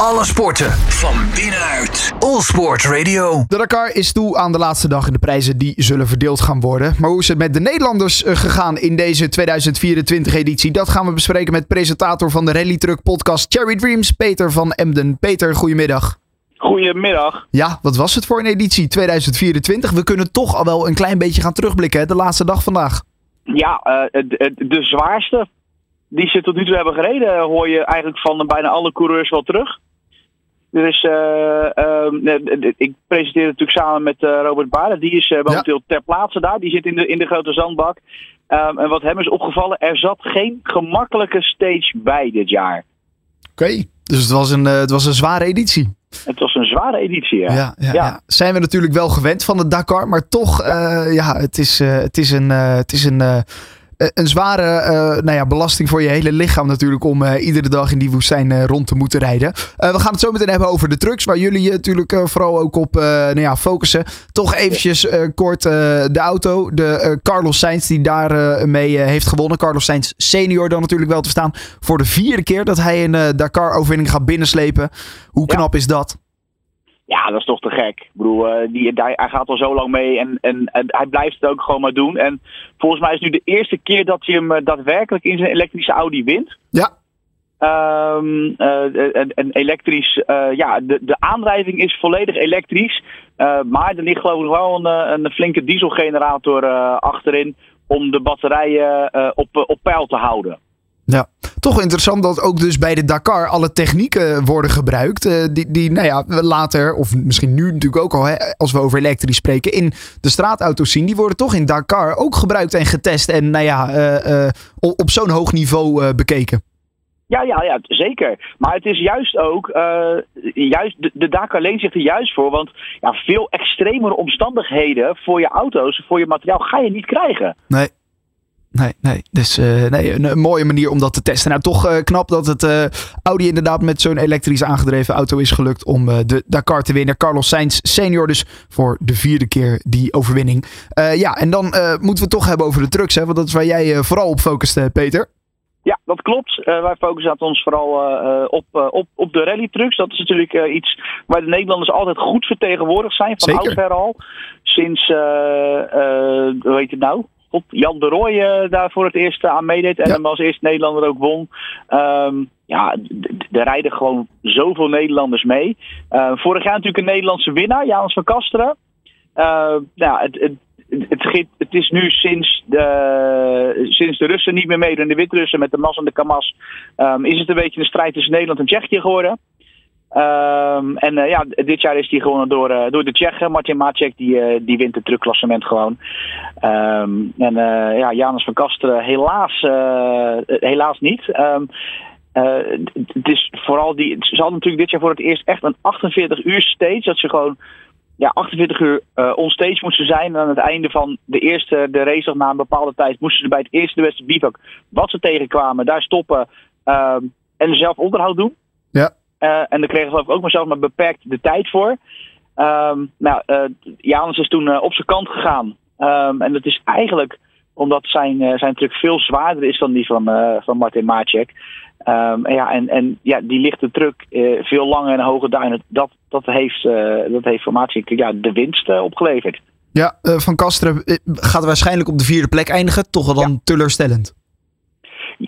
Alle sporten van binnenuit. All Sport Radio. De Dakar is toe aan de laatste dag en de prijzen die zullen verdeeld gaan worden. Maar hoe is het met de Nederlanders eh, gegaan in deze 2024 editie? Dat gaan we bespreken met presentator van de Rally Truck podcast Cherry Dreams, Peter van Emden. Peter, goedemiddag. Goedemiddag. Ja, wat was het voor een editie 2024? We kunnen toch al wel een klein beetje gaan terugblikken, hè? de laatste dag vandaag. Ja, uh, de, de zwaarste die ze tot nu toe hebben gereden, hoor je eigenlijk van bijna alle coureurs wel terug. Dus uh, uh, ik presenteer natuurlijk samen met uh, Robert Baren. Die is momenteel ja. ter plaatse daar. Die zit in de, in de grote zandbak. Um, en wat hem is opgevallen, er zat geen gemakkelijke stage bij dit jaar. Oké, okay. dus het was, een, het was een zware editie. Het was een zware editie, ja. Ja, ja, ja. Zijn we natuurlijk wel gewend van de Dakar, maar toch, ja, het is, het is een, het is een eh, een zware uh, nou ja, belasting voor je hele lichaam natuurlijk om uh, iedere dag in die woestijn uh, rond te moeten rijden. we gaan het zo meteen hebben over de trucks, waar jullie je natuurlijk vooral ook op nou ja, focussen. Toch eventjes kort de auto. De Carlos Sainz die daar mee heeft gewonnen. Carlos Sainz senior dan natuurlijk wel te staan. Voor de vierde keer dat hij een Dakar-overwinning gaat binnenslepen. Hoe knap is dat? Ja, dat is toch te gek. Ik bedoel, uh, die, hij, hij, gaat al zo lang mee en, en, en, hij blijft het ook gewoon maar doen. En volgens mij is het nu de eerste keer dat hij hem uh, daadwerkelijk in zijn elektrische Audi wint. Ja. Um, uh, en, en, elektrisch, ja, de, de aandrijving is volledig elektrisch. maar er ligt geloof ik wel een, een flinke dieselgenerator achterin om de batterijen op, op peil te houden. Toch interessant dat ook dus bij de Dakar alle technieken worden gebruikt. Uh, die, die, nou ja, later, of misschien nu natuurlijk ook al, hè, als we over elektrisch spreken, in de straatauto's zien. Die worden toch in Dakar ook gebruikt en getest. En nou ja, uh, uh, op zo'n hoog niveau bekeken. Ja, ja, ja, zeker. Maar het is juist ook, juist, de, de Dakar leent zich er juist voor. Want ja, veel extremere omstandigheden voor je auto's, voor je materiaal, ga je niet krijgen. Nee nee, nee. Dus uh, nee, een, mooie manier om dat te testen. Nou, toch uh, knap dat het uh, Audi inderdaad met zo'n elektrisch aangedreven auto is gelukt om de Dakar te winnen. Carlos Sainz senior dus voor de vierde keer die overwinning. ja, en dan moeten we het toch hebben over de trucks, hè, want dat is waar jij vooral op focust, Peter. Ja, dat klopt. wij focussen ons vooral op, op, op de rally trucks. Dat is natuurlijk iets waar de Nederlanders altijd goed vertegenwoordigd zijn. Van oudsher al. Sinds, hoe heet het nou? Op Jan de Rooij uh, daar voor het eerst aan meedeed. En ja. hem als eerste Nederlander ook won. Um, ja, er rijden gewoon zoveel Nederlanders mee. Uh, vorig jaar natuurlijk een Nederlandse winnaar, Janus van Kasteren. Uh, nou, het, het, het, het, is nu sinds de, sinds de Russen niet meer meedoen, de Wit-Russen met de Mas en de Kamas, um, is het een beetje een strijd tussen Nederland en Tsjechië geworden. Um, en uh, ja, dit jaar is hij gewonnen door, uh, door de Tsjechen. Martin Macek die, uh, die wint het truckklassement gewoon. Um, en ja, Janus van Kasteren helaas, helaas niet. Um, het is vooral die, ze hadden natuurlijk dit jaar voor het eerst echt een 48 uur stage. Dat ze gewoon ja, 48 uur onstage moesten zijn. Aan het einde van de eerste de race na een bepaalde tijd moesten ze bij het eerste de beste bivak wat ze tegenkwamen, daar stoppen en zelf onderhoud doen. Ja. Uh, en daar kregen geloof ik ook maar zelf maar beperkt de tijd voor. Um, nou, uh, Janus is toen uh, op zijn kant gegaan. Um, en dat is eigenlijk omdat zijn, zijn truck veel zwaarder is dan die van, van Martin. Um, en, ja, en, en ja, die lichte truck veel langer en hoger duinen. Dat, dat heeft, dat heeft voor Macek ja, de winst opgeleverd. Ja, Van Kasteren gaat waarschijnlijk op de vierde plek eindigen. Toch wel dan ja. teleurstellend.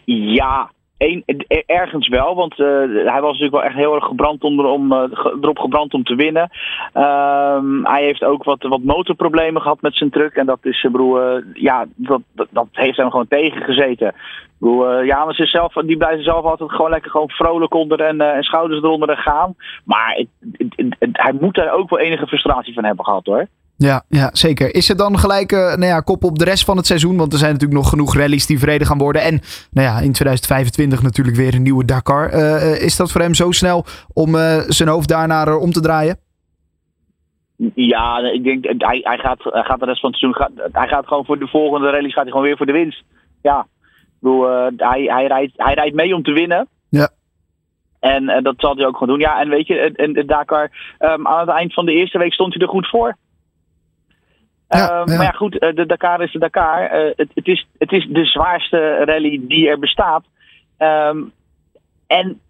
Ja, Eén, ergens wel, want uh, hij was natuurlijk wel echt heel erg gebrand om, om uh, erop gebrand om te winnen. Um, hij heeft ook wat, wat motorproblemen gehad met zijn truck. En dat is, broer, uh, ja, dat, dat, heeft hem gewoon tegengezeten. Broer, Janus is zelf, die blijft zelf altijd gewoon lekker gewoon vrolijk onder en, en schouders eronder gaan. Maar hij moet daar ook wel enige frustratie van hebben gehad hoor. Ja, ja, zeker. Is het dan gelijk uh, nou ja, kop op de rest van het seizoen? Want er zijn natuurlijk nog genoeg rallies die verreden gaan worden. En nou ja, in 2025 natuurlijk weer een nieuwe Dakar. Uh, is dat voor hem zo snel om uh, zijn hoofd daarnaar om te draaien? Ja, ik denk hij, hij, gaat, hij gaat de rest van het seizoen. Gaat, hij gaat gewoon voor de volgende rallies gaat hij gewoon weer voor de winst. Ja, ik bedoel, hij, hij, rijdt, hij rijdt mee om te winnen. Ja. En dat zal hij ook gewoon doen. Ja, en weet je, en Dakar, um, aan het eind van de eerste week stond hij er goed voor. Ja, ja. Maar ja, goed, de Dakar is de Dakar. Uh, het, het, is, het is de zwaarste rally die er bestaat. Um, en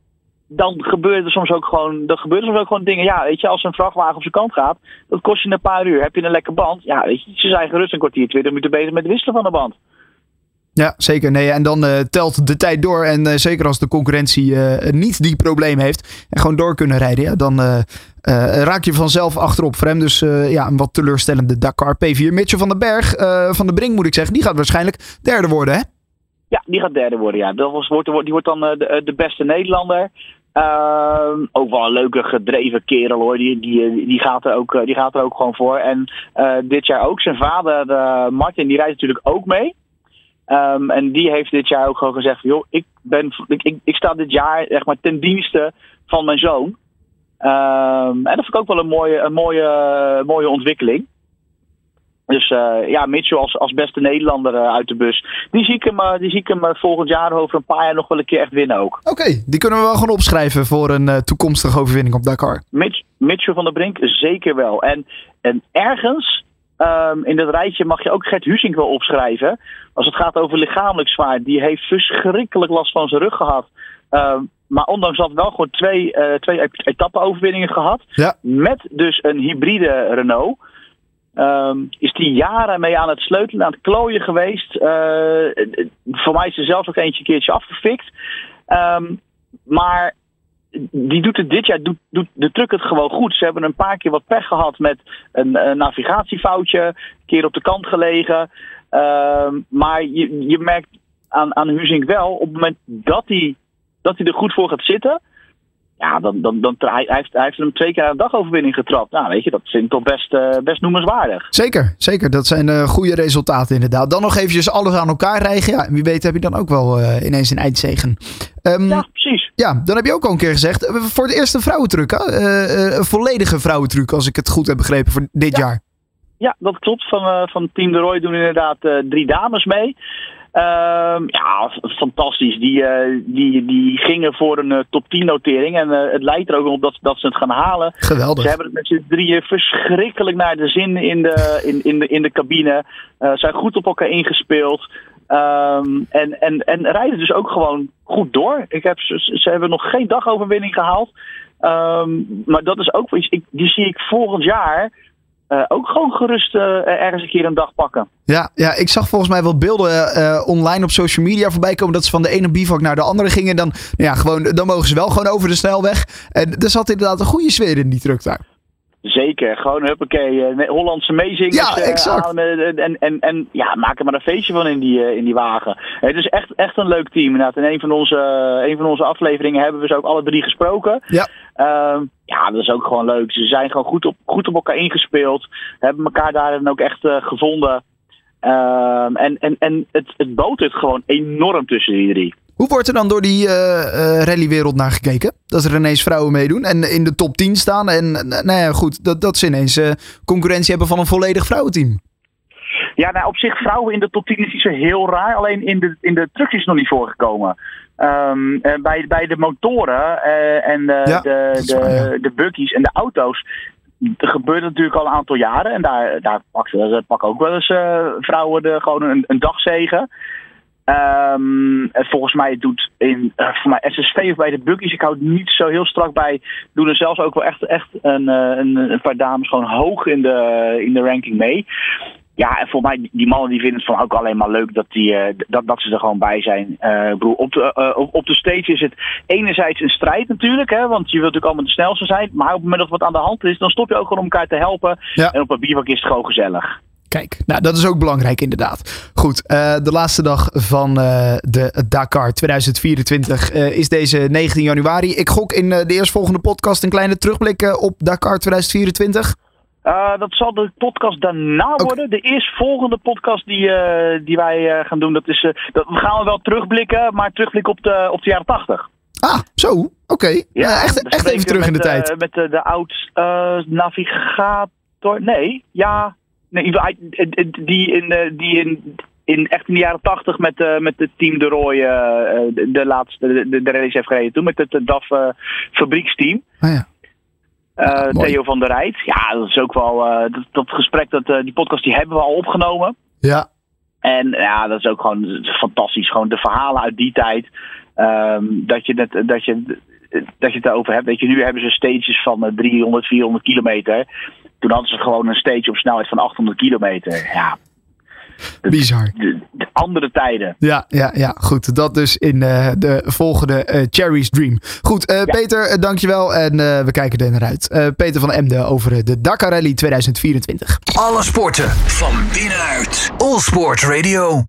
dan gebeuren er soms ook gewoon, dan gebeuren soms ook gewoon dingen. Ja, weet je, als een vrachtwagen op zijn kant gaat, dat kost je een paar uur. Heb je een lekker band? Ja, weet je, ze zijn gerust een kwartier, 20 minuten bezig met het wisselen van de band. Ja, zeker. Nee, en dan uh, telt de tijd door. En uh, zeker als de concurrentie uh, niet die probleem heeft en gewoon door kunnen rijden, dan raak je vanzelf achterop. Dus ja, een wat teleurstellende Dakar P4. Mitchell van den Berg, van de Brink moet ik zeggen, die gaat waarschijnlijk derde worden, hè? Ja, die gaat derde worden, ja. Dat wordt, die wordt dan de, de beste Nederlander. Uh, ook wel een leuke gedreven kerel hoor. Die, die, die, gaat, er ook, die gaat er ook gewoon voor. En dit jaar ook. Zijn vader, Martin, die rijdt natuurlijk ook mee. Um, en die heeft dit jaar ook gewoon gezegd: joh, ik, ben, ik, ik, ik sta dit jaar zeg maar, ten dienste van mijn zoon. Um, en dat vind ik ook wel een mooie, een mooie, mooie ontwikkeling. Dus uh, ja, Mitchell als, als beste Nederlander uh, uit de bus. Die zie ik hem, uh, die zie ik hem volgend jaar over een paar jaar nog wel een keer echt winnen ook. Oké, okay, die kunnen we wel gewoon opschrijven voor een toekomstige overwinning op Dakar. Mitch, Mitchell van der Brink, zeker wel. En, en ergens um, in dat rijtje mag je ook Gert Husink wel opschrijven. Als het gaat over lichamelijk zwaar. Die heeft verschrikkelijk last van zijn rug gehad. Um, maar ondanks dat wel gewoon twee, uh, twee etappe-overwinningen gehad. Ja. Met dus een hybride Renault. Um, is die jaren mee aan het sleutelen, aan het klooien geweest. Uh, voor mij is er zelfs ook eentje een keertje afgefikt. Maar die doet het dit jaar, doet, doet de truck het gewoon goed. Ze hebben een paar keer wat pech gehad met een, navigatiefoutje. Een keer op de kant gelegen. Uh, maar je, je merkt aan, aan Huzink wel, op het moment dat hij, dat hij er goed voor gaat zitten ja, dan, dan, dan, hij, heeft, hij heeft hem twee keer aan de dagoverwinning getrapt. Nou, weet je, dat vind ik toch best, uh, best noemenswaardig. Zeker, zeker. Dat zijn uh, goede resultaten inderdaad. Dan nog eventjes alles aan elkaar rijgen. Ja, wie weet heb je dan ook wel uh, ineens een eindzegen. Um, ja, precies. Ja, dan heb je ook al een keer gezegd. Voor het eerste vrouwentruc, een volledige vrouwentruc, als ik het goed heb begrepen voor dit ja. jaar. Ja, dat klopt. Van, van Team de Roy doen inderdaad drie dames mee. Uh, ja, fantastisch. Die, uh, die, die gingen voor een uh, top 10 notering. En uh, het lijkt er ook op dat, dat ze het gaan halen. Geweldig. Ze hebben het met z'n drieën verschrikkelijk naar de zin in de, in, in de, in de cabine. zijn goed op elkaar ingespeeld. Um, en, en, en rijden dus ook gewoon goed door. Ik heb, ze, ze hebben nog geen dagoverwinning gehaald. Um, maar dat is ook iets, ik, die zie ik volgend jaar uh, ook gewoon gerust uh, ergens een keer een dag pakken. Ja, ja ik zag volgens mij wel beelden uh, online op social media voorbij komen dat ze van de ene bivak naar de andere gingen. Dan, ja, gewoon, dan mogen ze wel gewoon over de snelweg. En er zat inderdaad een goede sfeer in die truck daar. Zeker, gewoon huppakee, Hollandse meezingers ja, exact. aan, en, en, en ja, maak er maar een feestje van in die, in die wagen. Het is echt, echt een leuk team inderdaad. In een van, onze, een van onze afleveringen hebben we ze ook alle drie gesproken. Ja. Uh, ja, dat is ook gewoon leuk. Ze zijn gewoon goed op, goed op elkaar ingespeeld. Hebben elkaar daarin ook echt gevonden. Uh, en en, en het, het botert gewoon enorm tussen die drie. Hoe wordt er dan door die uh, uh, rallywereld naar gekeken? Dat er ineens vrouwen meedoen en in de top 10 staan. En nou ja, goed, dat, dat ze ineens uh, concurrentie hebben van een volledig vrouwenteam. Ja, nou op zich vrouwen in de top 10 is niet zo heel raar. Alleen in de, in de trucks is het nog niet voorgekomen. Um, uh, bij, bij de motoren en de, ja, de, de, waar, ja. de buggies en de auto's gebeurt het natuurlijk al een aantal jaren. En daar, daar pakken, pakken ook wel eens uh, vrouwen de, gewoon een, een dagzegen. Um, volgens mij doet in voor mij SSV of bij de buggies, ik hou het niet zo heel strak bij, doen er zelfs ook wel echt, echt een, een, een paar dames gewoon hoog in de, in de ranking mee. Ja, en voor mij, die mannen die vinden het van ook alleen maar leuk dat, die, uh, dat, dat ze er gewoon bij zijn. Uh, broer, op, de, uh, op, op de stage is het enerzijds een strijd natuurlijk, hè, want je wilt natuurlijk allemaal de snelste zijn. Maar op het moment dat wat aan de hand is, dan stop je ook gewoon om elkaar te helpen. Ja. En op een bivak is het gewoon gezellig. Kijk, nou dat is ook belangrijk inderdaad. Goed, uh, de laatste dag van uh, de Dakar 2024 uh, is deze 19 januari. Ik gok in de eerstvolgende podcast een kleine terugblik op Dakar 2024. Uh, dat zal de podcast daarna worden. De eerstvolgende podcast die, die wij gaan doen, dat is. dat we gaan we wel terugblikken, maar terugblikken op de, op de jaren 80. Ah, zo. Oké. Okay. Ja, echt dan echt even terug in de tijd. eh, met de, de oud eh, navigator. Nee, ja. Nee, in ieder geval, hij- die in, eh, die in, in echt in de jaren 80 met, eh, met het team De Roy eh, eh, de, de laatste de, de, heeft gereden. Toen met het eh, DAF eh, fabrieksteam. Ah, ja. Eh. Theo van der Rijt. Ja, dat is ook wel. eh, dat, dat gesprek, dat, eh, die podcast, die hebben we al opgenomen. ja. En ja, dat is ook gewoon fantastisch. Gewoon de verhalen uit die tijd. Ehm, dat je het, dat je dat je het daarover hebt. Weet je, nu hebben ze stages van 300, 400 kilometer. Toen hadden ze gewoon een stage op snelheid van 800 kilometer. Ja, Bizar. De, andere tijden. Ja, ja, ja, goed. Dat dus in uh, de volgende uh, Cherry's Dream. Goed, uh, ja. Peter, dankjewel. En we kijken er naar uit. Peter van Emden over de Dakar Rally 2024. Alle sporten van binnenuit. All Sport Radio.